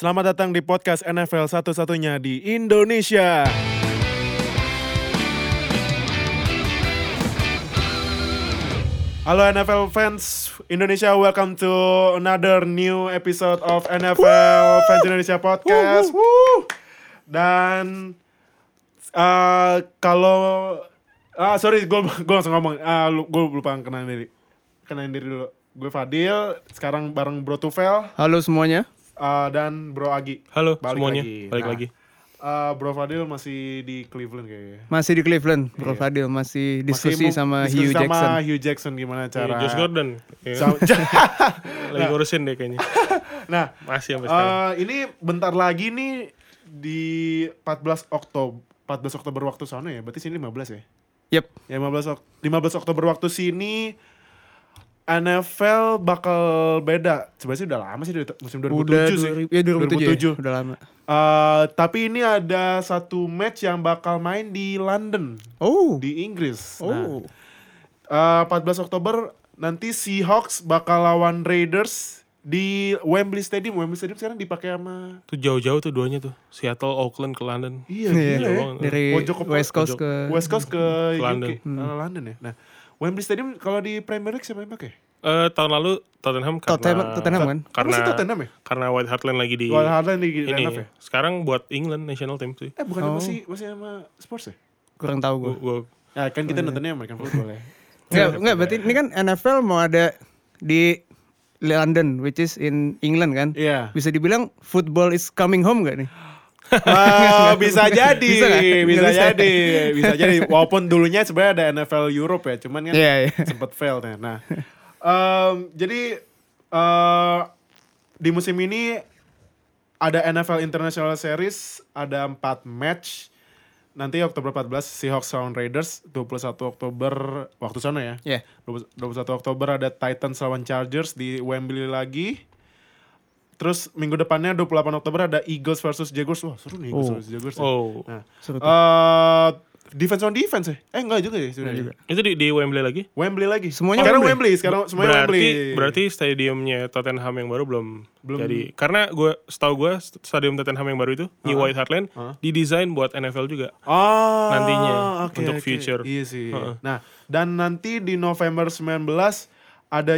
Selamat datang di podcast NFL satu-satunya di Indonesia. Halo NFL fans Indonesia, welcome to another new episode of NFL Fans Indonesia Podcast. Woo! Dan uh, kalau ah sorry gue gue langsung ngomong, ah gue lupa kenalin diri, kenalin diri dulu. Gue Fadil, sekarang bareng Bro Tufel Halo semuanya. Uh, dan Bro Agi. Halo Balik semuanya, lagi. balik Nah, lagi. Uh, Bro Fadil masih di Cleveland kayaknya. Masih di Cleveland, Bro Iya. Fadil masih Masih diskusi mau- sama diskusi Hugh sama Jackson. Hugh Jackson gimana Iya, cara Josh Gordon Iya, Sama- lagi ngurusin deh kayaknya. nah, Masih sampai sekarang. uh, ini bentar lagi nih di 14 Oktober 14 Oktober waktu sana ya. Berarti sini 15 ya. Yep. Ya 15 Ok- 15 Oktober waktu sini NFL bakal beda. Sebenarnya sih udah lama sih dari musim 2007 Udah sih. 2000 ya 2007. 2007. ya, Udah lama. Uh, tapi ini ada satu match yang bakal main di London, Oh. di Inggris. Nah, Oh. uh, 14 Oktober nanti Seahawks bakal lawan Raiders di Wembley Stadium. Wembley Stadium sekarang dipakai sama Tuh jauh-jauh tuh duanya tuh. Seattle, Oakland ke London. Iya, Iya. ya. Jauh Dari Pojok ke West Coast ke West Coast ke UK, London. uh, London ya. Nah, Wembley Stadium kalau di Premier League siapa yang pakai? Eh tahun lalu Tottenham karena Tottenham, Tottenham kan? karena Masih Tottenham ya? karena White Hart Lane lagi di Wild Heartland di ini. Renov ya? Sekarang buat England national team sih. Eh bukan Oh. masih masih sama Spurs ya? Kurang tahu gue. Gua, Ya kan kita nontonnya American football ya. Enggak, enggak berarti ini kan NFL mau ada di London which is in England kan? Iya. Bisa dibilang football is coming home gak nih? Ah, bisa jadi, Bisa bisa, nggak? Nggak bisa. jadi, bisa jadi. Walaupun dulunya sebenarnya ada NFL Europe ya, cuman kan Iya, iya. sempat fail ya. Nah, em, jadi eh, di musim ini ada NFL International Series, ada 4 match. Nanti Oktober 14 Seahawks lawan Raiders, 21 Oktober waktu sana ya. Iya. 21 Oktober ada Titans lawan Chargers di Wembley lagi. Terus minggu depannya 28 Oktober ada Eagles versus Jaguars. Wah, seru nih Eagles Oh. versus Jaguars. ya. Oh. Nah, Seru tuh. eh defense on defense ya? Eh enggak juga ya sebenarnya. juga. Itu di, di Wembley lagi? Wembley lagi. Semuanya sekarang Wembley. Wembley, sekarang semuanya berarti Wembley. berarti stadiumnya Tottenham yang baru belum, Belum. jadi. Karena gue setahu gue stadium Tottenham yang baru itu New White Hart Lane Uh-huh. didesain buat NFL juga. Ah, nantinya oke, untuk oke. future. Iya sih. Heeh. Nah, dan nanti di November 19 ada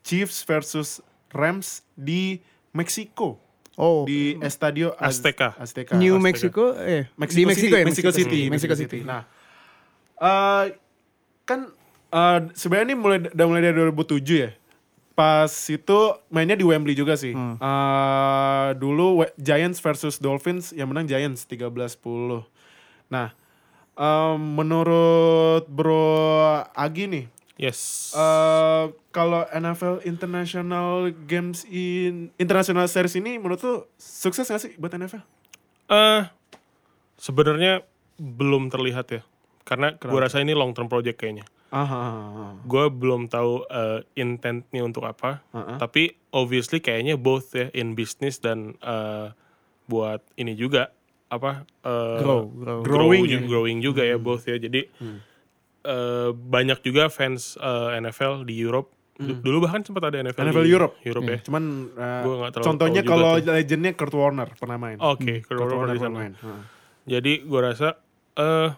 Chiefs versus Rams di Meksiko Oh. di Estadio Az- Azteca. Azteca. New Azteca. Mexico eh Mexico di Mexico City, ya Mexico City, Mexico City. Nah, eh, kan eh, sebenarnya ini mulai udah mulai dari 2007 ya. Pas itu mainnya di Wembley juga sih. Hmm. Eh, dulu Giants versus Dolphins yang menang Giants 13-10. Nah, em, menurut Bro Agi nih, Yes. eh kalau NFL International Games in International Series ini menurut lu sukses gak sih buat NFL? Eh sebenarnya belum terlihat ya. Karena gue rasa ini long term project kayaknya. Aha. Gue belum tahu eh, intentnya untuk apa. Heeh. Tapi obviously kayaknya both ya in business dan eh, buat ini juga apa eh, Grow, grow. grow Growing ju- ya. growing juga ya both ya. Jadi eh, banyak juga fans eh, NFL di Europe. Du- Dulu bahkan sempat ada NFL, NFL di Europe. Europe ya. Cuman uh, Gua nggak terlalu contohnya kalau legendnya Kurt Warner pernah main. Oke, Kurt Warner di pernah main. Heeh. Jadi gue rasa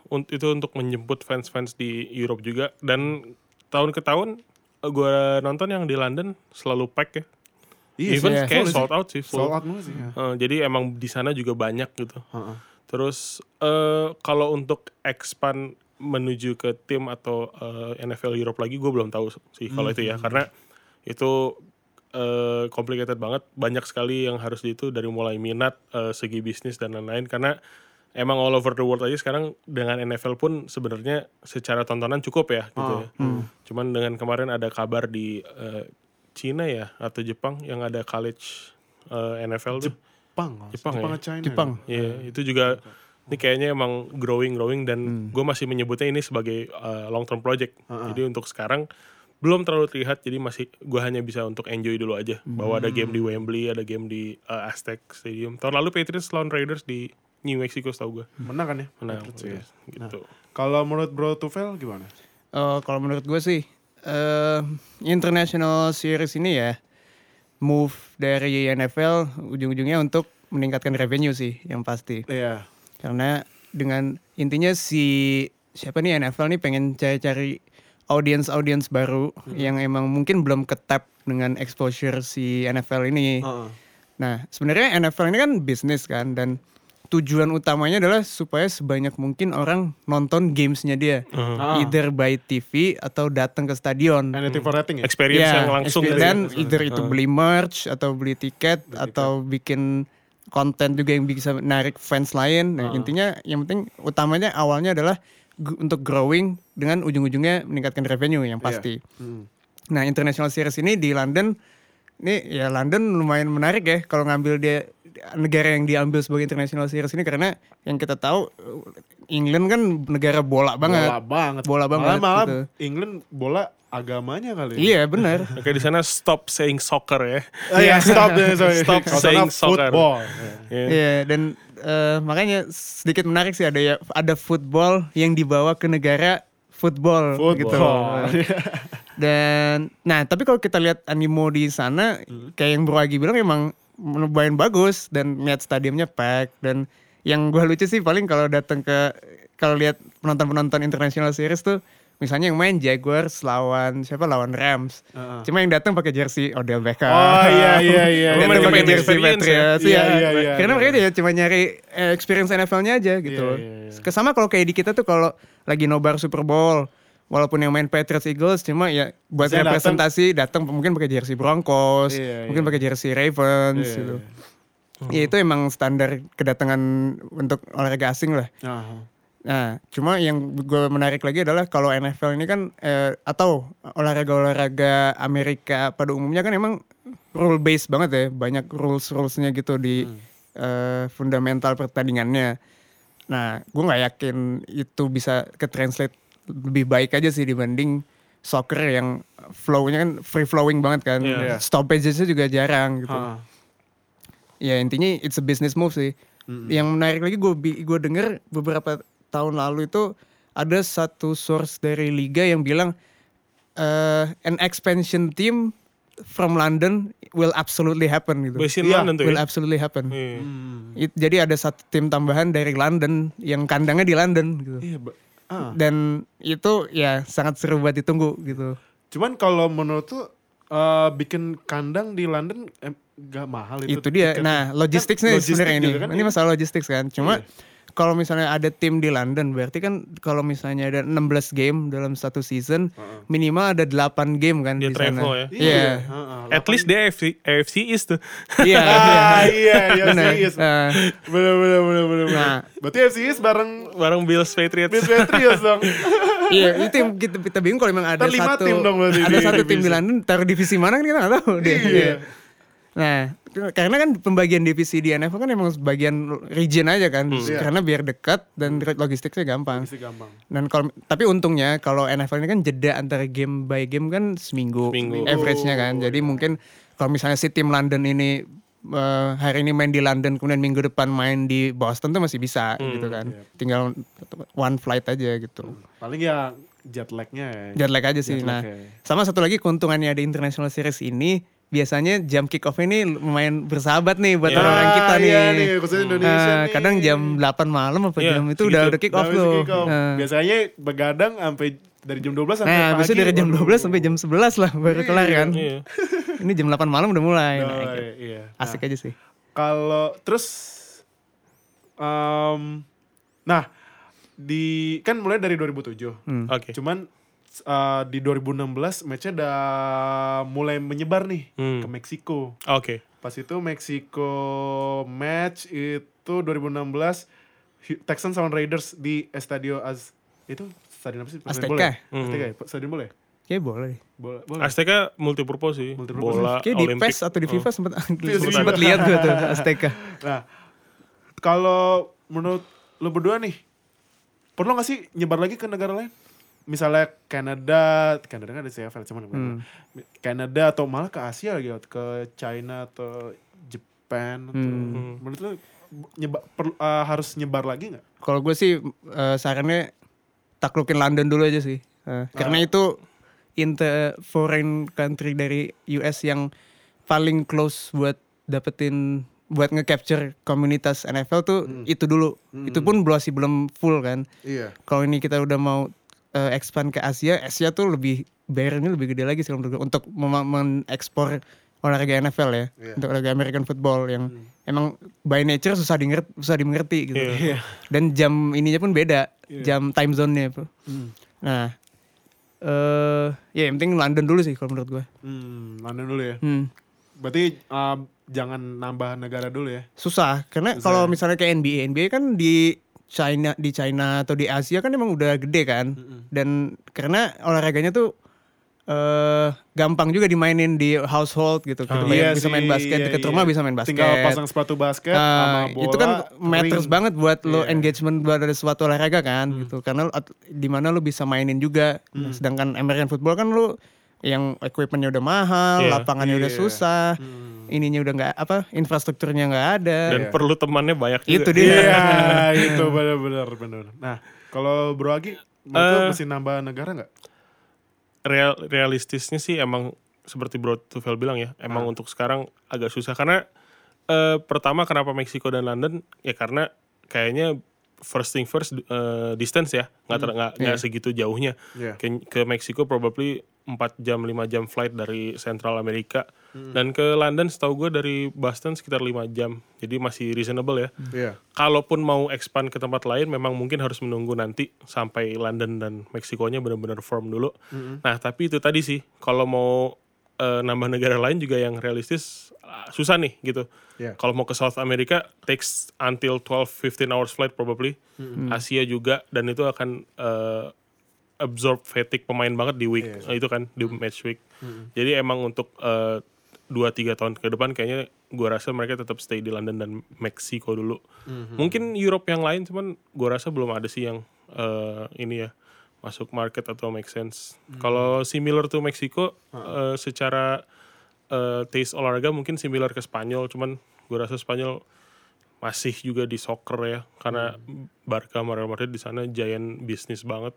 un- itu untuk menjemput fans-fans di Europe juga dan tahun ke tahun gue nonton yang di London selalu pack ya. Iya Even sih, kayak sold out sih full. Sold out sih. ya. Eh, jadi emang di sana juga banyak gitu. Heeh. Terus eh kalau untuk expand menuju ke tim atau eh, NFL Europe lagi gue belum tahu sih kalau itu ya karena itu eh, complicated banget banyak sekali yang harus di itu dari mulai minat eh, segi bisnis dan lain-lain karena emang all over the world aja sekarang dengan NFL pun sebenarnya secara tontonan cukup ya gitu ya. Cuman dengan kemarin ada kabar di eh, Cina ya atau Jepang yang ada college eh, NFL tuh. Jepang. Jepang ya? Jepang China. Jepang. Iya, itu juga ini kayaknya emang growing growing dan gue masih menyebutnya ini sebagai uh, long term project. Jadi untuk sekarang belum terlalu terlihat jadi masih gue hanya bisa untuk enjoy dulu aja bahwa ada game di Wembley, ada game di uh, Aztec Stadium. Tahun lalu Patriots lawan Raiders di New Mexico setahu gue. Menang kan ya? Menang Patriots, ya. gitu. Kalau menurut Bro Tufel gimana? Eh, kalau menurut gue sih eh international series ini ya move dari NFL ujung-ujungnya untuk meningkatkan revenue sih yang pasti. Iya. Karena dengan intinya si siapa nih NFL nih pengen cari-cari audience-audience baru yang emang mungkin belum ketap dengan exposure si NFL ini. Heeh. Nah, sebenarnya NFL ini kan bisnis kan dan tujuan utamanya adalah supaya sebanyak mungkin orang nonton gamesnya dia. Ah. Either by TV atau datang ke stadion. Anything for rating ya? Experience Ya, yang langsung experience. dari dan either itu beli merch atau beli tiket atau bikin konten juga yang bisa menarik fans lain. Nah, intinya yang penting utamanya awalnya adalah untuk growing dengan ujung-ujungnya meningkatkan revenue yang pasti. Hmm. Nah, International Series ini di London ini ya London lumayan menarik ya kalau ngambil dia negara yang diambil sebagai International Series ini karena yang kita tahu England kan negara bola banget. Bola banget. Bola banget, Malah, malah gitu. England bola agamanya kali. Iya, benar. Oke di sana stop saying soccer ya. Oh, iya, stop deh. Sorry. Stop saying soccer. Football. Iya. Iya dan eh, makanya sedikit menarik sih ada ya ada football yang dibawa ke negara football, gitu. Football. Dan nah tapi kalau kita lihat animo di sana Hmm. kayak yang Bro Agi bilang emang lumayan bagus dan lihat stadiumnya pack dan yang gua lucu sih paling kalau datang ke kalau lihat penonton-penonton international series tuh misalnya yang main Jaguars lawan siapa lawan Rams. Heeh. Cuma yang datang pakai jersey Odell Beckham. Oh iya iya iya. Lu Datang pakai jersey ya? Patriots Iya, ya. iya, iya, Karena iya. mereka ya cuma nyari eh, experience NFL-nya aja gitu. Iya, loh. iya, iya. Kesama kalau kayak di kita tuh kalau lagi nobar Super Bowl, walaupun yang main Patriots Eagles cuma ya buat Saya representasi datang mungkin pakai jersey Broncos, Iya, mungkin iya. pakai jersey Ravens Iya, gitu. iya. Ya itu emang standar kedatangan untuk olahraga asing lah. Aha. Nah, cuma yang gue menarik lagi adalah kalau NFL ini kan eh, atau olahraga-olahraga Amerika pada umumnya kan emang rule based banget ya, banyak rules rulesnya gitu di eh, fundamental pertandingannya. Nah, gue nggak yakin itu bisa ke translate lebih baik aja sih dibanding soccer yang flow-nya kan free flowing banget kan, Iya. stoppages-nya juga jarang gitu. Ah. Ya intinya it's a business move sih. Yang menarik lagi gue gue denger beberapa tahun lalu itu ada satu source dari liga yang bilang eh an expansion team from London will absolutely happen gitu. Based in Iya, London tuh Will ya. absolutely happen. Iya. Hmm. It- jadi ada satu tim tambahan dari London yang kandangnya di London gitu. Iya, ba- ah. Dan itu ya sangat seru buat ditunggu gitu. Cuman kalau menurut tuh eh, bikin kandang di London em, gak mahal itu. itu dia. tiketnya. Nah, Kan logistiknya logistik sebenarnya ini. kan, ini iya. masalah logistik kan. Cuma Iya. Kalau misalnya ada tim di London, berarti kan kalau misalnya ada 16 game dalam satu season, minimal ada 8 game kan Dia di travel sana. ya. Iya. heeh. At least dia AFC, AFC East tuh. Iya. Ah, iya, iya, serius. Eh, Bener, bener, bener, bener. Nah. Berarti FCS bareng Bareng Bills Patriots. Bills Patriots dong. iya, itu yang kita, kita bingung kalau memang ada satu tim dong ada di satu tim di. London taruh divisi mana kan kita nggak tahu deh. Iya. Nah, karena kan pembagian divisi di NFL kan emang bagian region aja kan, Iya. karena biar dekat dan logistiknya gampang. Masih gampang. Dan kalau tapi untungnya kalau NFL ini kan jeda antara game by game kan seminggu, Seminggu. average-nya kan. Jadi mungkin kalau misalnya si tim London ini eh, hari ini main di London kemudian minggu depan main di Boston tuh masih bisa gitu kan. Tinggal one flight aja gitu. Paling ya jet lag-nya ya. Jet lag aja sih. Jet Nah, lag ya. sama satu lagi keuntungannya ada International Series ini biasanya jam kick off ini lumayan bersahabat nih buat Iya. orang-orang kita Ah, nih. iya nih, khususnya Indonesia Eh, nih. kadang jam 8 malam apa Iya, jam itu segitu. udah udah kick off Nah, tuh. kick off. Nah. Biasanya begadang sampai dari jam 12 sampai Nah, pagi. biasanya dari jam baru- 12 sampai jam 11 lah baru kelar kan. Iya. Ini jam 8 malam udah mulai. Oh, Nah, gitu. iya, iya. Asik aja sih. Kalau terus em, nah di kan mulai dari 2007. Hmm. Oke. Cuman eh, di 2016 matchnya udah mulai menyebar nih Hmm. ke Meksiko. Oke. Pas itu Meksiko match itu 2016 Hu- Texans lawan Raiders di Estadio Az itu stadion apa sih? Azteca. bola ya? Hmm. Azteca ya? Stadion bola ya? Kayaknya boleh. Bola, bola. Azteca multipurpose sih. Multipurpose. Bola, Kayak di Olimpik. PES atau di FIFA sempat Iya, sempat iya. lihat gue tuh Azteca. Nah, kalau menurut lo berdua nih, perlu gak sih nyebar lagi ke negara lain? Misalnya Kanada, Kanada kan ada CFL cuman Hmm. Kanada atau malah ke Asia lagi, ke China atau Japan atau Hmm. menurut lo nyeba, perlu, eh, harus nyebar lagi nggak? Kalau gue sih eh, sarannya taklukin London dulu aja sih. Eh, Karena itu in the foreign country dari US yang paling close buat dapetin buat nge-capture komunitas NFL tuh itu dulu. Itu pun masih belum full kan. Iya. Kalau ini kita udah mau eh, expand ke Asia, Asia tuh lebih bayarnya lebih gede lagi sih kalau menurut gue, untuk mem- mengekspor olahraga NFL ya, Iya. untuk olahraga American football yang emang by nature susah dimengerti, susah dimengerti gitu. Iya. Dan jam ininya pun beda, jam time zone-nya bro. Nah, eh ya yang penting London dulu sih kalau menurut gue. Hmm, London dulu ya. Hmm. Berarti uh, jangan nambah negara dulu ya. susah karena kalau misalnya kayak NBA NBA kan di China di China atau di Asia kan emang udah gede kan dan karena olahraganya tuh eh gampang juga dimainin di household gitu kita Iya bisa main basket iya, deket iya. rumah bisa main basket Tinggal pasang sepatu basket Nah, sama bola. itu kan matters ring. banget buat lo Iya. engagement buat ada suatu olahraga kan Hmm. gitu karena lo- at- di mana lo bisa mainin juga sedangkan American football kan lo yang equipmentnya udah mahal Iya. lapangannya udah Iya. susah Hmm. ininya udah nggak apa infrastrukturnya nggak ada Dan perlu temannya banyak juga. itu dia Iya, itu benar-benar benar. Nah, kalau Bro Agi, Eh. mesti nambah negara nggak? Real, realistisnya sih emang seperti Bro Tufel bilang ya, emang untuk sekarang agak susah karena eh, pertama kenapa Meksiko dan London ya karena kayaknya first thing first eh, distance ya, nggak ter- nggak nggak segitu jauhnya. Iya. Ke, ke Meksiko probably 4 jam 5 jam flight dari Central Amerika dan ke London setahu gue dari Boston sekitar 5 jam. Jadi masih reasonable ya. Iya. Kalaupun mau expand ke tempat lain, memang mungkin harus menunggu nanti sampai London dan Meksikonya benar-benar firm dulu. Nah, tapi itu tadi sih, kalau mau eh, nambah negara lain juga yang realistis ah, susah nih gitu. Iya. Kalau mau ke South America, takes until 12-15 hours flight probably. Asia juga, dan itu akan eh, absorb fatigue pemain banget di week eh, itu kan di match week. Jadi emang untuk eh, dua tiga tahun ke depan kayaknya gua rasa mereka tetap stay di London dan Meksiko dulu. Mungkin Europe yang lain cuman gua rasa belum ada sih yang eh, ini ya masuk market atau make sense. Kalau similar to Meksiko eh, secara eh, taste olahraga mungkin similar ke Spanyol cuman gua rasa Spanyol masih juga di soccer ya karena Barca sama Real Madrid di sana giant bisnis banget.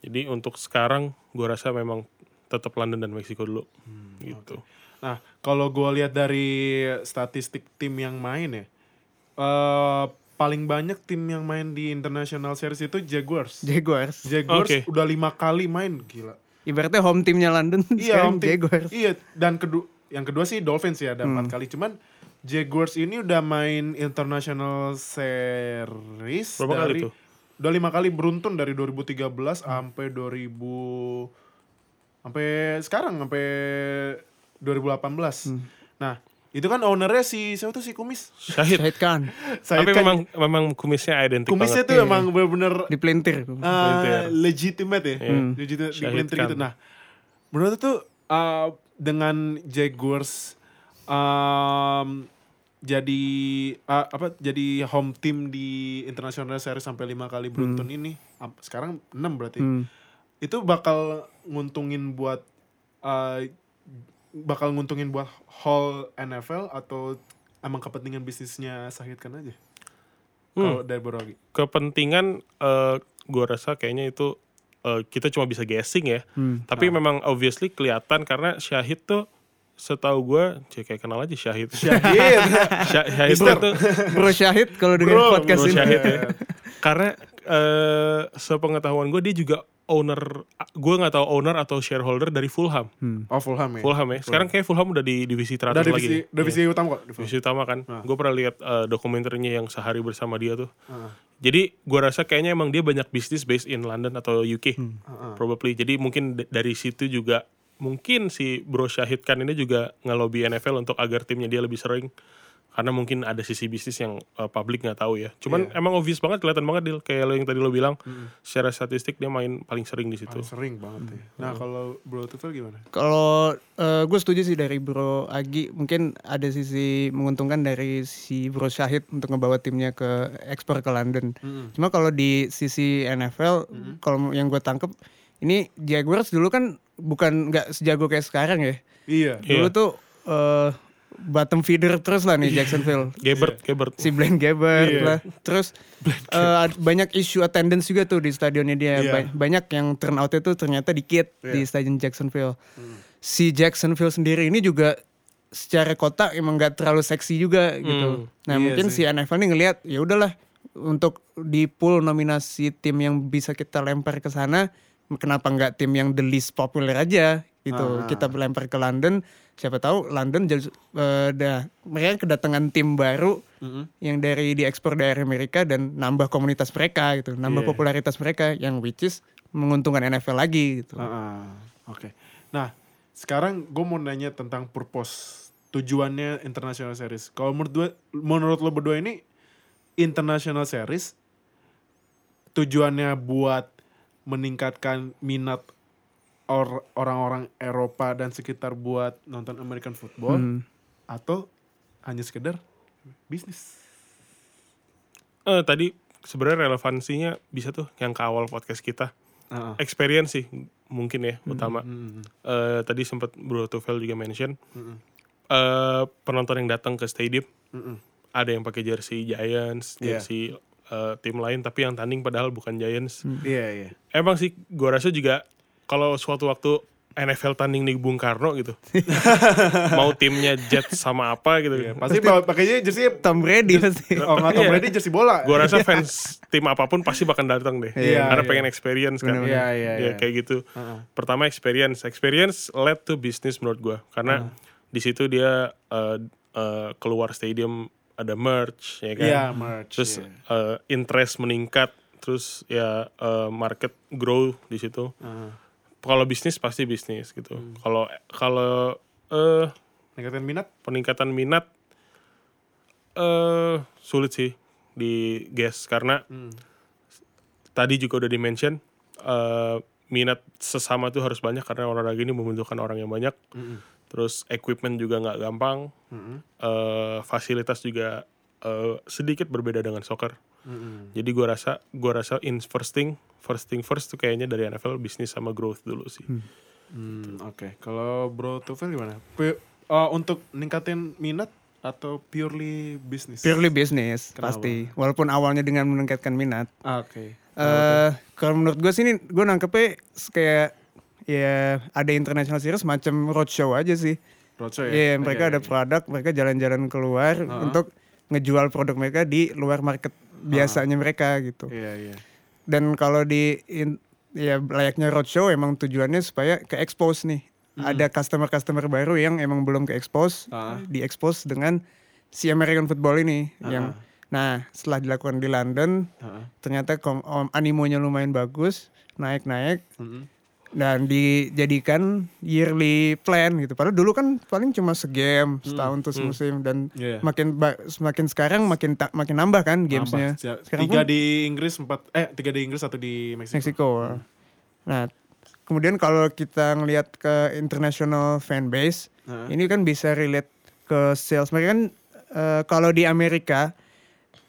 Jadi untuk sekarang gua rasa memang tetap London dan Meksiko dulu gitu. Nah, kalau gue lihat dari statistik tim yang main ya, eh paling banyak tim yang main di International Series itu Jaguars. Jaguars. Jaguars Oke. udah lima kali main, gila. Ibaratnya home timnya London Iya, sekarang home team. Jaguars. Iya, dan kedua yang kedua sih Dolphins ya ada empat kali. Cuman Jaguars ini udah main International Series Berapa kali dari tuh? Udah lima kali beruntun dari 2013 sampai 2000 sampai sekarang sampai 2018. Nah, itu kan ownernya si siapa tuh si Kumis. Syahid. Syahid Khan Saya Tapi kan memang memang kumisnya identik Kumisnya banget. tuh emang bener-bener di pelintir. uh, legitimate ya, Iya. legitimate Syahid dipelintir Khan. gitu. Nah, menurut tuh uh, dengan Jaguars um, jadi uh, apa jadi home team di International Series sampai lima kali beruntun ini, ap- sekarang enam berarti. Hmm. Itu bakal nguntungin buat uh, bakal nguntungin buat whole NFL atau emang kepentingan bisnisnya Sahid Khan aja? Kalau dari Borogi. Kepentingan eh gua rasa kayaknya itu eh, kita cuma bisa guessing ya. Tapi memang obviously kelihatan karena Syahid tuh setahu gua, cek kayak kenal aja Syahid. Syahid. Syah- Syahid tuh Bro Syahid kalau dengerin Bro, podcast Bro ini. Syahid ya. Karena eh sepengetahuan gue dia juga owner, gue nggak tahu owner atau shareholder dari Fulham. Oh Fulham ya. Fulham ya. Sekarang kayak Fulham udah di divisi teratas Dari lagi. divisi, nih. divisi utama kok. Di Fulham. Divisi utama kan. Gue pernah lihat eh, dokumenternya yang sehari bersama dia tuh. Ah. Jadi gue rasa kayaknya emang dia banyak bisnis based in London atau UK, Ah, probably. Jadi mungkin d- dari situ juga mungkin si Bro Syahid kan ini juga ngelobi NFL untuk agar timnya dia lebih sering. Karena mungkin ada sisi bisnis yang uh, publik nggak tahu ya. Cuman Iya. emang obvious banget, kelihatan banget deal. Kayak lo yang tadi lo bilang, secara statistik dia main paling sering di situ. Paling sering banget ya. Nah kalau Bro Tutul gimana? Kalau gue setuju sih dari Bro Agi mungkin ada sisi menguntungkan dari si Bro Syahid untuk ngebawa timnya ke ekspor ke London. Cuma kalau di sisi NFL kalau yang gue tangkep ini Jaguars dulu kan bukan nggak sejago kayak sekarang ya. Iya. Dulu tuh eh, bottom feeder terus lah nih Jacksonville. Gebert, Gebert. si Blaine Gabbert Iya. lah. Terus eh, ad- banyak isu attendance juga tuh di stadionnya dia. Iya. Ba- banyak yang turnoutnya tuh ternyata dikit di Iya. stadion Jacksonville. Si Jacksonville sendiri ini juga secara kota emang nggak terlalu seksi juga gitu. Nah Iya mungkin sih. si NFL nih ngelihat ya udahlah untuk di pool nominasi tim yang bisa kita lempar ke sana, kenapa nggak tim yang the least popular aja gitu. Ah. Kita lempar ke London, siapa tahu London jadi eh, dah mereka kedatangan tim baru yang dari diekspor dari Amerika dan nambah komunitas mereka gitu, nambah Iya. popularitas mereka yang which is menguntungkan NFL lagi gitu. Ah, Oke. Nah, sekarang gue mau nanya tentang purpose tujuannya international series. Kalau menurut gue, menurut lo berdua ini international series tujuannya buat meningkatkan minat or- orang-orang Eropa dan sekitar buat nonton American football Hmm. atau hanya sekedar bisnis. Eh tadi sebenarnya relevansinya bisa tuh yang ke awal podcast kita. Ah. Experience sih mungkin ya utama. Hmm, Eh tadi sempat Bro Tufel juga mention hmm, eh penonton yang datang ke stadium hmm, hmm. ada yang pakai jersey Giants, Iya. jersey eh, tim lain tapi yang tanding padahal bukan Giants. Iya, iya. Emang sih gua rasa juga kalau suatu waktu NFL tanding di Bung Karno gitu. Mau timnya Jets sama apa gitu. Iya, Pasti pakainya jersey Tom Brady pasti. Oh nggak tahu Iya. berarti jersey bola. Gua rasa fans tim apa pun pasti bakal datang deh. Iya, Karena iya. pengen experience kan. Iya, iya, Ya, iya. kayak gitu. Heeh. Pertama experience. Experience led to business menurut gua. Karena di situ dia eh, keluar stadium ada merch ya kan. Iya, merch. Terus iya. eh, interest meningkat, terus ya eh, market grow di situ. Heeh. Kalau bisnis pasti bisnis gitu. Hmm. Kalau kalau eh Ningkatin minat? peningkatan minat eh sulit sih di guess karena Hmm. tadi juga udah di-mention eh minat sesama tuh harus banyak karena olahraga ini membutuhkan orang yang banyak. Mm-mm. Terus equipment juga nggak gampang. Mm-mm. eh fasilitas juga eh, sedikit berbeda dengan soccer. Mm-mm. Jadi gua rasa gua rasa in first thing first thing first tuh kayaknya dari NFL bisnis sama growth dulu sih. Hmm, Oke, kalau Bro Tufel gimana? Pu- uh, untuk ningkatin minat atau purely bisnis? Purely business Kenapa? pasti. Walaupun awalnya dengan meningkatkan minat. Ah, Oke. eh kalau menurut gue sih ini gue nangkepnya kayak ya ada international series macam roadshow aja sih. Roadshow Iya, ya? mereka Oke, ada oke. produk, mereka jalan-jalan keluar untuk ngejual produk mereka di luar market biasanya mereka gitu. Iya, iya. Dan kalau di in- ya layaknya roadshow emang tujuannya supaya ke expose nih. Ada customer-customer baru yang emang belum ke expose, Ah. di expose dengan si American football ini yang nah setelah dilakukan di London Heeh. ternyata kom- om- animonya lumayan bagus naik-naik Mm-mm. Dan dijadikan yearly plan gitu padahal dulu kan paling cuma segame setahun tuh semusim dan Iya. makin semakin sekarang makin ta- makin nambah kan gamesnya Nambah. Ja- sekarang Tiga pun di Inggris, empat eh tiga di Inggris, satu di Meksiko. Meksiko nah kemudian kalau kita ngelihat ke international fan base Heeh. ini kan bisa relate ke sales mereka kan eh, kalau di Amerika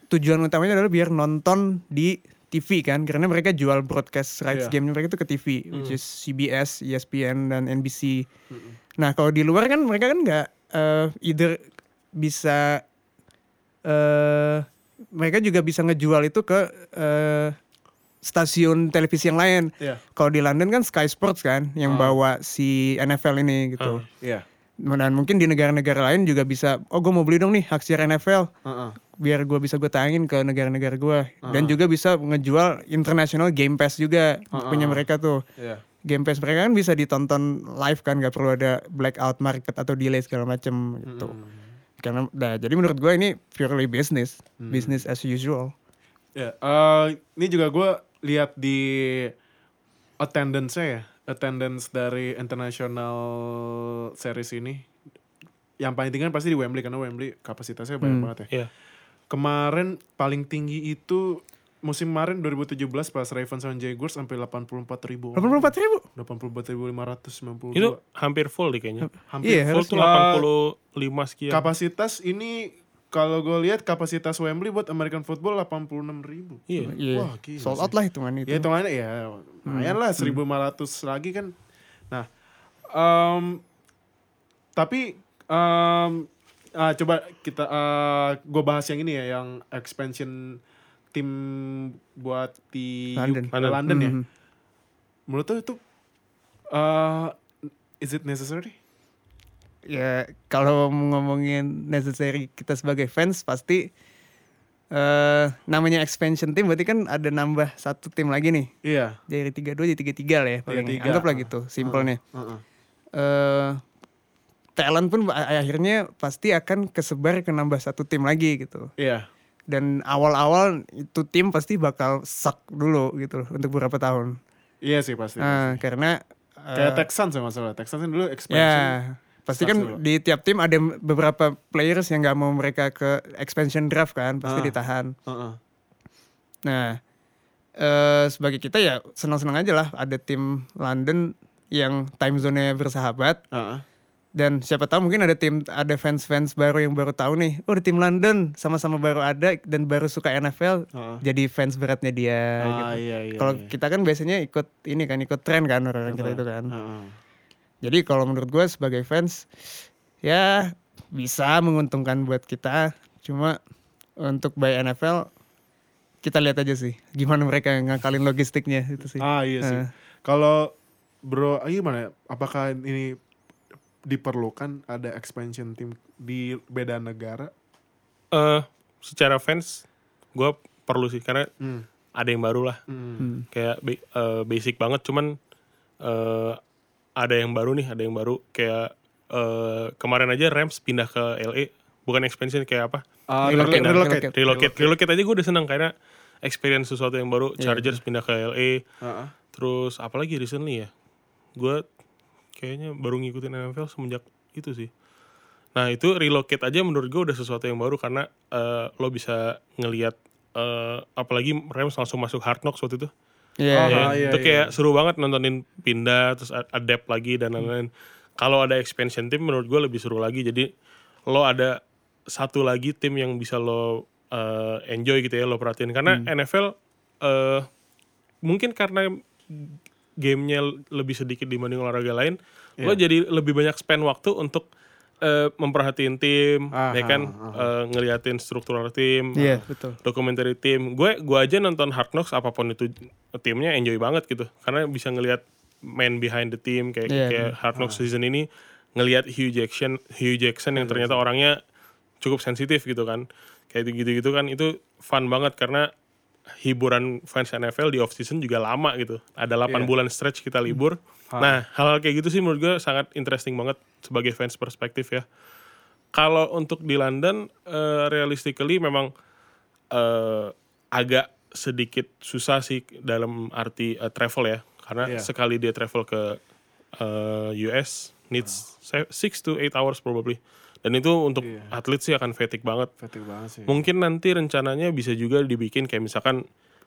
tujuan utamanya adalah biar nonton di TV kan karena mereka jual broadcast rights Iya. game mereka itu ke TV which is CBS, ESPN dan NBC. Nah kalau di luar kan mereka kan nggak eh, either bisa eh mereka juga bisa ngejual itu ke eh, stasiun televisi yang lain. Iya. Kalau di London kan Sky Sports kan yang bawa si NFL ini gitu. Iya. Dan mungkin di negara-negara lain juga bisa, oh gue mau beli dong nih hak siar NFL Heeh. Biar gue bisa gue tayangin ke negara-negara gue dan juga bisa ngejual international Game Pass juga punya mereka tuh Iya. Game Pass mereka kan bisa ditonton live kan nggak perlu ada blackout market atau delay segala macem gitu karena nah, jadi menurut gue ini purely business business as usual Ya, eh, ini juga gue lihat di attendance-nya ya, attendance dari international series ini. Yang paling tinggi kan pasti di Wembley karena Wembley kapasitasnya banyak banget ya. Iya. Kemarin paling tinggi itu musim kemarin 2017 pas Ravens sama Jaguars sampai 84 ribu. 84 ribu 84.592. Itu hampir full deh kayaknya. Hampir Iya, Full tuh Uh, 85 sekian. kapasitas ini kalau gue lihat kapasitas Wembley buat American football 86 ribu. Iya. Iya, Wah, gila sold out lah hitungan itu Ya hitungannya ya lumayan lah 1500 lagi kan. Nah, em, tapi em, ah, coba kita gue bahas yang ini ya yang expansion tim buat di London. UK London, ya. Mhm. Menurut lo itu eh, is it necessary? ya kalau ngomongin necessary kita sebagai fans pasti eh namanya expansion team berarti kan ada nambah satu tim lagi nih Iya. dari tiga dua jadi tiga tiga lah ya paling 3-3. anggaplah gitu simpelnya Heeh. eh talent pun akhirnya pasti akan kesebar ke nambah satu tim lagi gitu Iya. dan awal-awal itu tim pasti bakal suck dulu gitu loh untuk beberapa tahun Iya sih pasti. nah karena eh, Kayak Texans ya masalah. Texans dulu expansion. pasti Sucks kan dulu. di tiap tim ada beberapa players yang nggak mau mereka ke expansion draft kan pasti Ah. ditahan Heeh. nah eh sebagai kita ya senang-senang aja lah ada tim London yang time zone-nya bersahabat Heeh. Dan siapa tahu mungkin ada tim ada fans-fans baru yang baru tahu nih oh ada tim London sama-sama baru ada dan baru suka NFL Heeh. jadi fans beratnya dia gitu. Ah iya iya. Kalau iya. kita kan biasanya ikut ini kan ikut tren kan orang kita itu kan. Heeh. Jadi kalau menurut gue sebagai fans ya bisa menguntungkan buat kita. Cuma untuk by NFL kita lihat aja sih gimana mereka ngakalin logistiknya itu sih. Ah iya sih. Kalau bro, ah, gimana? ya? Apakah ini diperlukan ada expansion team di beda negara? Eh, secara fans gue perlu sih karena Hmm. ada yang baru lah Hmm. Hmm. kayak eh, basic banget cuman eh, ada yang baru nih ada yang baru kayak eh, kemarin aja Rams pindah ke LA bukan expansion kayak apa Ah, Relocate, relocate, relocate. relocate. relocate aja gue udah senang karena experience sesuatu yang baru Chargers pindah ke LA Heeh. terus apalagi recently ya gue kayaknya baru ngikutin NFL semenjak itu sih nah itu relocate aja menurut gue udah sesuatu yang baru karena eh, lo bisa ngelihat eh, apalagi Rams langsung masuk Hard Knocks waktu itu Iya. Oh, iya. Ya, iya, itu iya. kayak seru banget nontonin pindah terus adapt lagi dan lain-lain. Kalau ada expansion team menurut gue lebih seru lagi. Jadi lo ada satu lagi tim yang bisa lo uh, enjoy gitu ya lo perhatiin karena NFL uh, mungkin karena gamenya lebih sedikit dibanding olahraga lain, lo jadi lebih banyak spend waktu untuk uh, memperhatiin tim, Ah, ya kan, Uh, ngeliatin struktural tim, Iya, betul. dokumenter tim. Gue gua aja nonton Hard Knocks apa pun itu timnya enjoy banget gitu. Karena bisa ngelihat man behind the team kayak Iya, kayak Hard Knocks season ini ngelihat Hugh Jackson Hugh Jackson yang ternyata orangnya cukup sensitif gitu kan. Kayak gitu-gitu kan itu fun banget karena hiburan fans NFL di off season juga lama gitu. Ada 8 Iya. bulan stretch kita libur. Nah, hal-hal kayak gitu sih menurut gue sangat interesting banget sebagai fans perspektif ya. Kalau untuk di London, eh, realistically memang eh, agak sedikit susah sih dalam arti eh, travel ya, karena Iya. sekali dia travel ke eh, US needs 6 to 8 hours probably. Dan itu untuk Iya. atlet sih akan fatigue banget. Fatigue banget sih. Mungkin nanti rencananya bisa juga dibikin kayak misalkan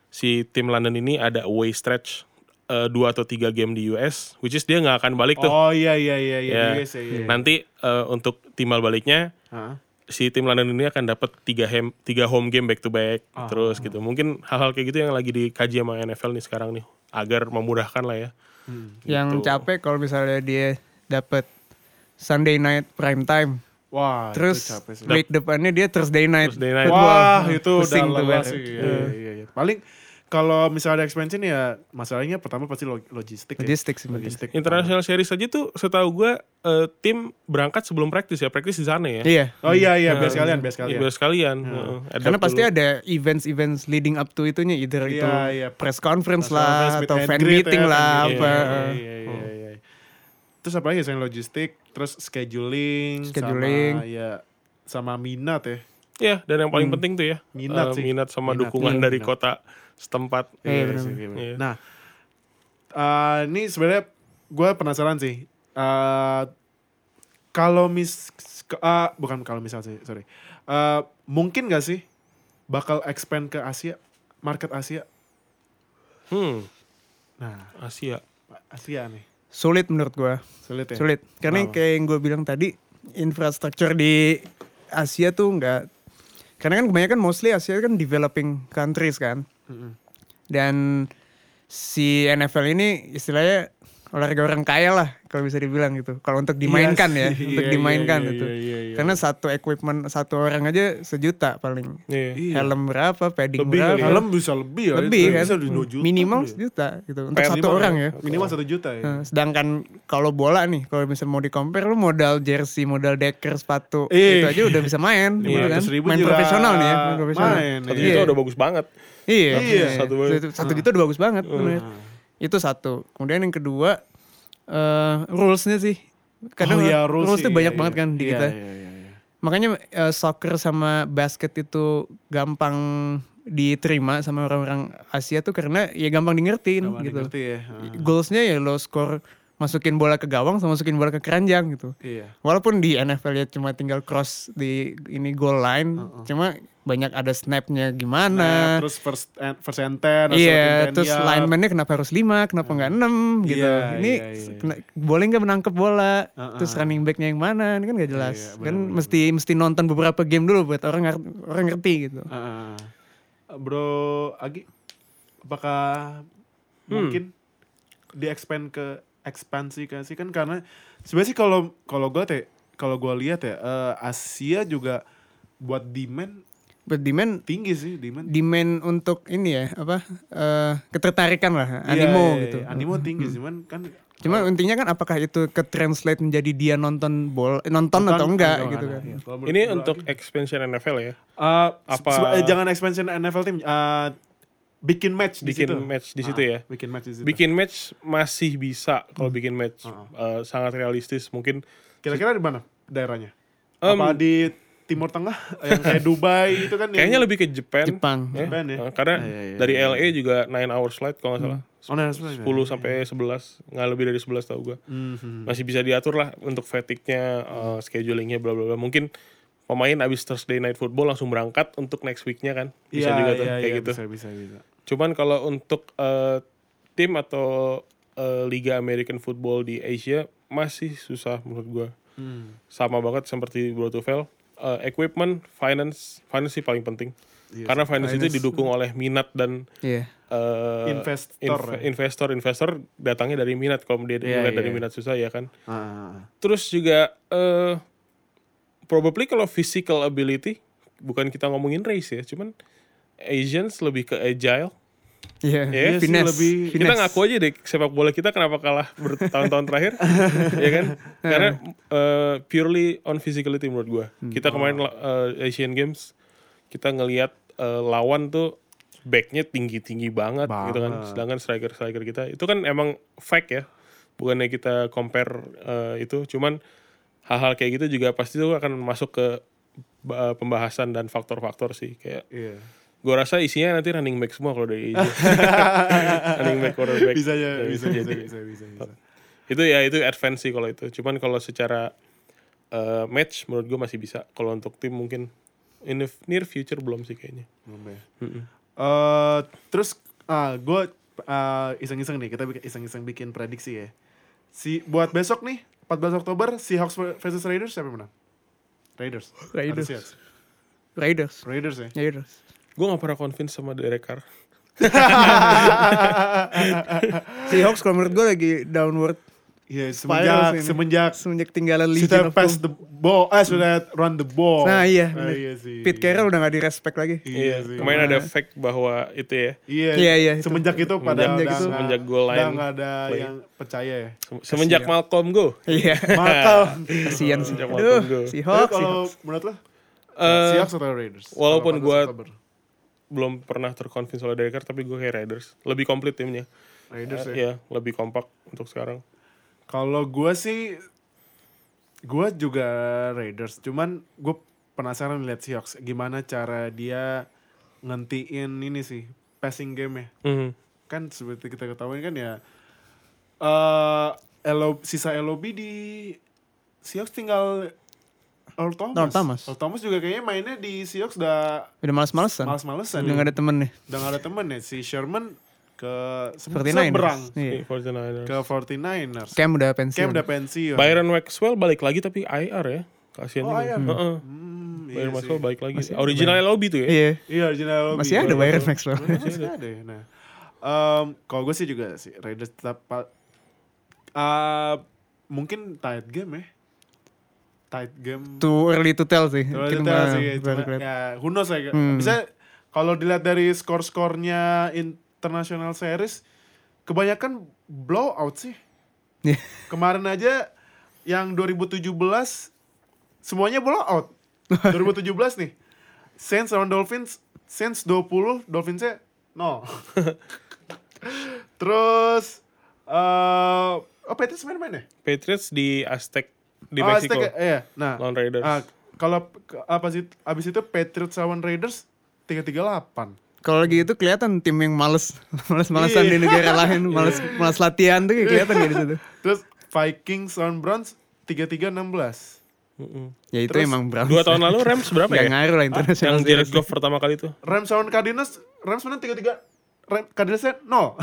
si tim London ini ada away stretch eh, dua atau tiga game di US, which is dia nggak akan balik tuh. Oh iya iya iya iya. Ya. Yes, iya, iya. Nanti eh, untuk timbal baliknya Hah? si tim London ini akan dapat tiga hem, tiga home game back to back Ah. terus gitu. Mungkin hal-hal kayak gitu yang lagi dikaji sama NFL nih sekarang nih agar memudahkan lah ya. Hmm. Yang Gitu. capek kalau misalnya dia dapat Sunday night prime time. Wah, Terus itu capek sih. week depannya dia Thursday night. Thursday night. football. Wah, itu udah lelah Bar. sih. Iya, iya, iya, iya. Paling kalau misalnya ada expansion ya masalahnya pertama pasti log- logistik ya. Logistik sih. Logistik. International Series aja tuh setahu gue eh, tim berangkat sebelum praktis ya, praktis di sana ya. Iya. Oh iya iya, biar Nah, sekalian, biar sekalian. biar sekalian. Heeh, adapt Karena pasti dulu. ada events-events leading up to itunya either itu Iya, iya. press conference Press lah conference, meet atau fan greet meeting ya, lah apa. Iya, iya, iya, iya, iya. Terus apa lagi selain logistik, terus scheduling, Scheduling. sama ya sama minat ya. Iya, dan yang paling penting tuh ya Minat eh, sih. minat sama Minat. dukungan Iya, dari minat. kota setempat. Iya, Iya benar. sih, iya. Iya. Nah, eh, ini sebenarnya gue penasaran sih. Eh, kalau mis, eh, bukan kalau misal sih, sorry. Eh, mungkin gak sih bakal expand ke Asia, market Asia? Hmm, Nah, Asia. Asia nih, Sulit menurut gua. sulit ya. Sulit. Karena Kenapa? kayak yang gue bilang tadi infrastruktur di Asia tuh nggak karena kan kebanyakan mostly Asia kan developing countries kan. Mm-mm. Dan si NFL ini istilahnya olahraga orang kaya lah kalau bisa dibilang gitu. Kalau untuk dimainkan Iya ya, sih, untuk iya, dimainkan iya, gitu. iya, iya, iya. Karena satu equipment satu orang aja sejuta paling. Iya. Iya. Helm berapa, padding Lebih berapa? kali ya. Helm bisa lebih ya. lebih itu kan. Bisa juta Minimal ya. sejuta gitu untuk Pad satu orang ya. Minimal satu juta ya. Nah, sedangkan kalau bola nih, kalau misalnya mau di compare lu modal jersey, modal decker, sepatu, Ih. itu aja udah bisa main, gitu kan? 500.000 Main profesional nih ya, main profesional. main, Satu Iya. juta udah bagus banget. Iya, Iya. Satu Satu, satu juta udah bagus banget, bener. Itu satu. Kemudian yang kedua, eh rulesnya sih. Kadang Oh iya, rules rules tuh banyak iya, banget iya. kan di Iya, kita. iya, iya, iya. Makanya eh, soccer sama basket itu gampang diterima sama orang-orang Asia tuh karena ya gampang di ngertiin Gampang gitu. ngerti ya. Heeh. Goalsnya ya lo skor masukin bola ke gawang sama masukin bola ke keranjang gitu. Iya. Walaupun di NFL ya cuma tinggal cross di ini goal line, cuma banyak ada snapnya Nah, gimana. terus first and, first and ten, Iya, terus yard. lineman-nya kenapa harus lima, kenapa nggak enam gitu. Iya, ini iya, iya. kena- boleh nggak menangkap bola, Uh-uh. terus running backnya yang mana, ini kan nggak jelas. Iya, kan benar-benar. mesti mesti nonton beberapa game dulu buat orang orang ngerti gitu. Heeh. Bro Agi, apakah mungkin di expand ke ekspansi ke sih kan karena sebenarnya sih kalau kalau gue teh kalau gue lihat ya eh, Asia juga buat demand But demand tinggi sih demand. demand untuk ini ya apa eh, ketertarikan lah Iya, animo iya, gitu. iya. Animo tinggi sih, cuman kan Cuma intinya kan apakah itu ke translate menjadi dia nonton bol eh, nonton, atau enggak Nonton, gitu kan. iya. Menurut Ini untuk expansion NFL ya. eh, apa- eh, jangan expansion NFL team eh, bikin match di Bikin situ. match di situ Ah, ya. Bikin match di situ. Bikin match masih bisa kalau Hmm. bikin match Eh, sangat realistis mungkin Kira-kira di mana daerahnya? Em, Apa di Timur Tengah yang kayak Dubai itu kan yang kayaknya lebih ke Japan. Jepang. ya. Japan ya? Eh, karena Iya, iya, iya, dari iya. LA juga 9 hours flight kalau nggak salah. Oh, nah, sebenarnya. 10 sampai 11, nggak lebih dari 11 tau gue. Mhm. Masih bisa diatur lah untuk fatigue-nya, eh, schedulingnya, bla bla bla. Mungkin pemain abis Thursday night football langsung berangkat untuk next week-nya kan. Bisa Iya, juga tuh iya, kayak iya, gitu. Bisa, bisa, bisa. Cuman kalau untuk eh, tim atau eh, Liga American Football di Asia masih susah menurut gua. Hmm. Sama banget seperti Bro Tufel. Eh, equipment, finance, finance sih paling penting. Iya Karena finance, itu didukung oleh minat dan Iya. eh, Investor, inv- ya. investor investor datangnya dari minat kalau dia Iya, dilihat dari minat susah ya kan. Ah, ah, ah. Terus juga eh probably kalau physical ability bukan kita ngomongin race ya, cuman Asians lebih ke agile. Iya, Iya sih, finesse. lebih- Kita finesse. ngaku aja deh sepak bola kita kenapa kalah bertahun-tahun terakhir, ya kan? Karena eh, purely on physicality menurut gua. Kita kemarin eh, Asian Games kita ngelihat eh, lawan tuh backnya tinggi-tinggi banget, gitu kan. Banget. Sedangkan striker-striker kita itu kan emang fact ya, bukannya kita compare eh, itu, cuman hal-hal kayak gitu juga pasti tuh akan masuk ke eh, pembahasan dan faktor-faktor sih kayak Iya. Gue rasa isinya nanti running back semua kalau dari running back quarterback Bisa ya, bisa, bisa, jadi. bisa, bisa, bisa. itu ya itu advance sih kalau itu cuman kalau secara eh, match menurut gue masih bisa kalau untuk tim mungkin in the near future belum sih kayaknya Belum ya. Mm-mm. Eh, terus ah gue iseng-iseng nih kita bikin- iseng-iseng bikin prediksi ya. Si buat besok nih 14 Oktober Seahawks versus Raiders siapa yang menang? Raiders. Raiders. Raiders. Raiders ya. Raiders. Gue gak pernah convince sama Derek Carr Seahawks kalau menurut gue lagi downward Iya, Spiral semenjak semenjak semenjak tinggalan sudah Legion of pass the ball, eh sudah run the ball. Nah iya, Ah, bener. iya sih. Pete Carroll udah gak di respect lagi. Iya, sih. kemarin ada fact bahwa itu ya Iya, Iya, iya, itu. Semenjak itu pada Semenjak udah itu. Semenjak goal udah line nggak ada play. yang percaya ya. Se- semenjak Malcolm go Iya. Makal. Kasian Aduh, Malcolm go. Tapi Seahawks. kalau menurut lo? Eh, Seahawks atau Raiders? walaupun Kalau gua- 14 Oktober. Belum pernah terconvince oleh Derek Carr tapi gue kayak Raiders lebih komplit timnya Raiders Eh, ya. ya lebih kompak untuk sekarang Kalau gue sih, gue juga Raiders. Cuman gue penasaran lihat Seahawks gimana cara dia ngentiin ini sih passing game ya. Mhm. Kan seperti kita ketahui kan ya, eh elo, sisa LOB di Seahawks tinggal Earl Thomas. Earl Thomas. Earl Thomas juga kayaknya mainnya di Seahawks udah Udah males-malesan. males-malesan. Udah ya. gak ada temen nih. Udah gak ada temen ya. Si Sherman ke se- 49ers. seberang Iya. 49ers. ke 49ers. Cam udah pensiun. Cam udah pensiun. Byron Maxwell balik lagi tapi IR ya. Kasihan Oh, juga. IR. Heeh. Hmm, iya Byron sih. Maxwell balik lagi. Original LOB tuh ya. Iya. Iya, original lobby. Masih ada Byron Maxwell. Masih ada ya. Nah, em, kalau gue sih juga sih Raiders tetap Uh, mungkin tight game ya. Tight game. Too early to tell sih. Kalau Mungkin detail mah sih, cuma, ya who knows ya. Hmm. Bisa kalau dilihat dari skor-skornya international series, kebanyakan blowout sih. Iya. Kemarin aja yang 2017 semuanya blowout. 2017 nih. Saints lawan Dolphins, Saints 20, Dolphinsnya 0. Terus eh oh Patriots main-main ya? Patriots di Aztec di oh, Meksiko. Aztec ya? Iya. Nah, Lawan Raiders. ah, kalau apa sih abis itu Patriots lawan Raiders 338. Kalau lagi itu kelihatan tim yang males, males-malesan Iya. di negara lain, males, males latihan tuh kayak kelihatan di situ. Terus Vikings lawan Browns 3316. Mm-mm. Ya itu Terus emang Browns. Dua tahun lalu Rams berapa Gak ya? ngaruh lah international Yang Jared. Goff pertama kali itu. Rams lawan Cardinals, Rams menang 33 Ram, Cardinalsnya 0.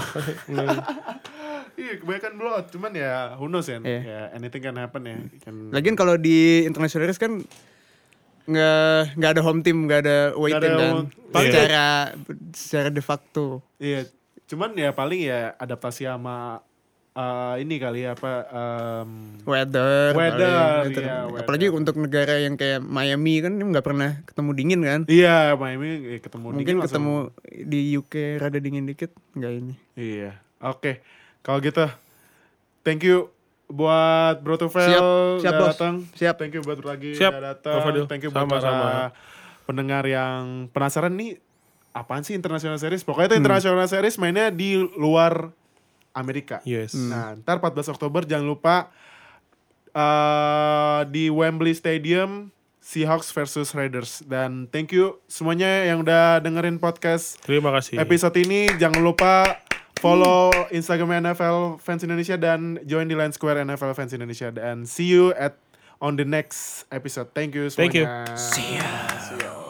Iya, kebanyakan blowout. Cuman ya who knows ya. Iya. Ya anything can happen ya. Can, Lagian kalau di international series kan nggak nggak ada home team, nggak ada away team kan. home- Paling Secara secara de facto. Iya, cuman ya paling ya adaptasi sama eh, ini kali ya apa em, Weather, Weather, paling. Gitu. iya, apalagi untuk negara yang kayak Miami kan nggak pernah ketemu dingin kan. Iya, Miami eh, ketemu Mungkin dingin langsung- ketemu di UK rada dingin dikit, nggak ini. Iya. Oke. Kalau gitu thank you buat Bro Tufel Siap, siap, udah Bos. datang. Siap. Thank you buat lagi Siap, udah datang. Thank you buat Sama-sama. para pendengar yang penasaran nih apaan sih international series? Pokoknya itu international series mainnya di luar Amerika. Yes. Nah, ntar 14 Oktober jangan lupa eh, di Wembley Stadium Seahawks versus Raiders dan thank you semuanya yang udah dengerin podcast Terima kasih. episode ini jangan lupa follow Instagram NFL Fans Indonesia dan join di Line Square NFL Fans Indonesia dan see you at on the next episode. Thank you semuanya. Thank you. See ya. See ya.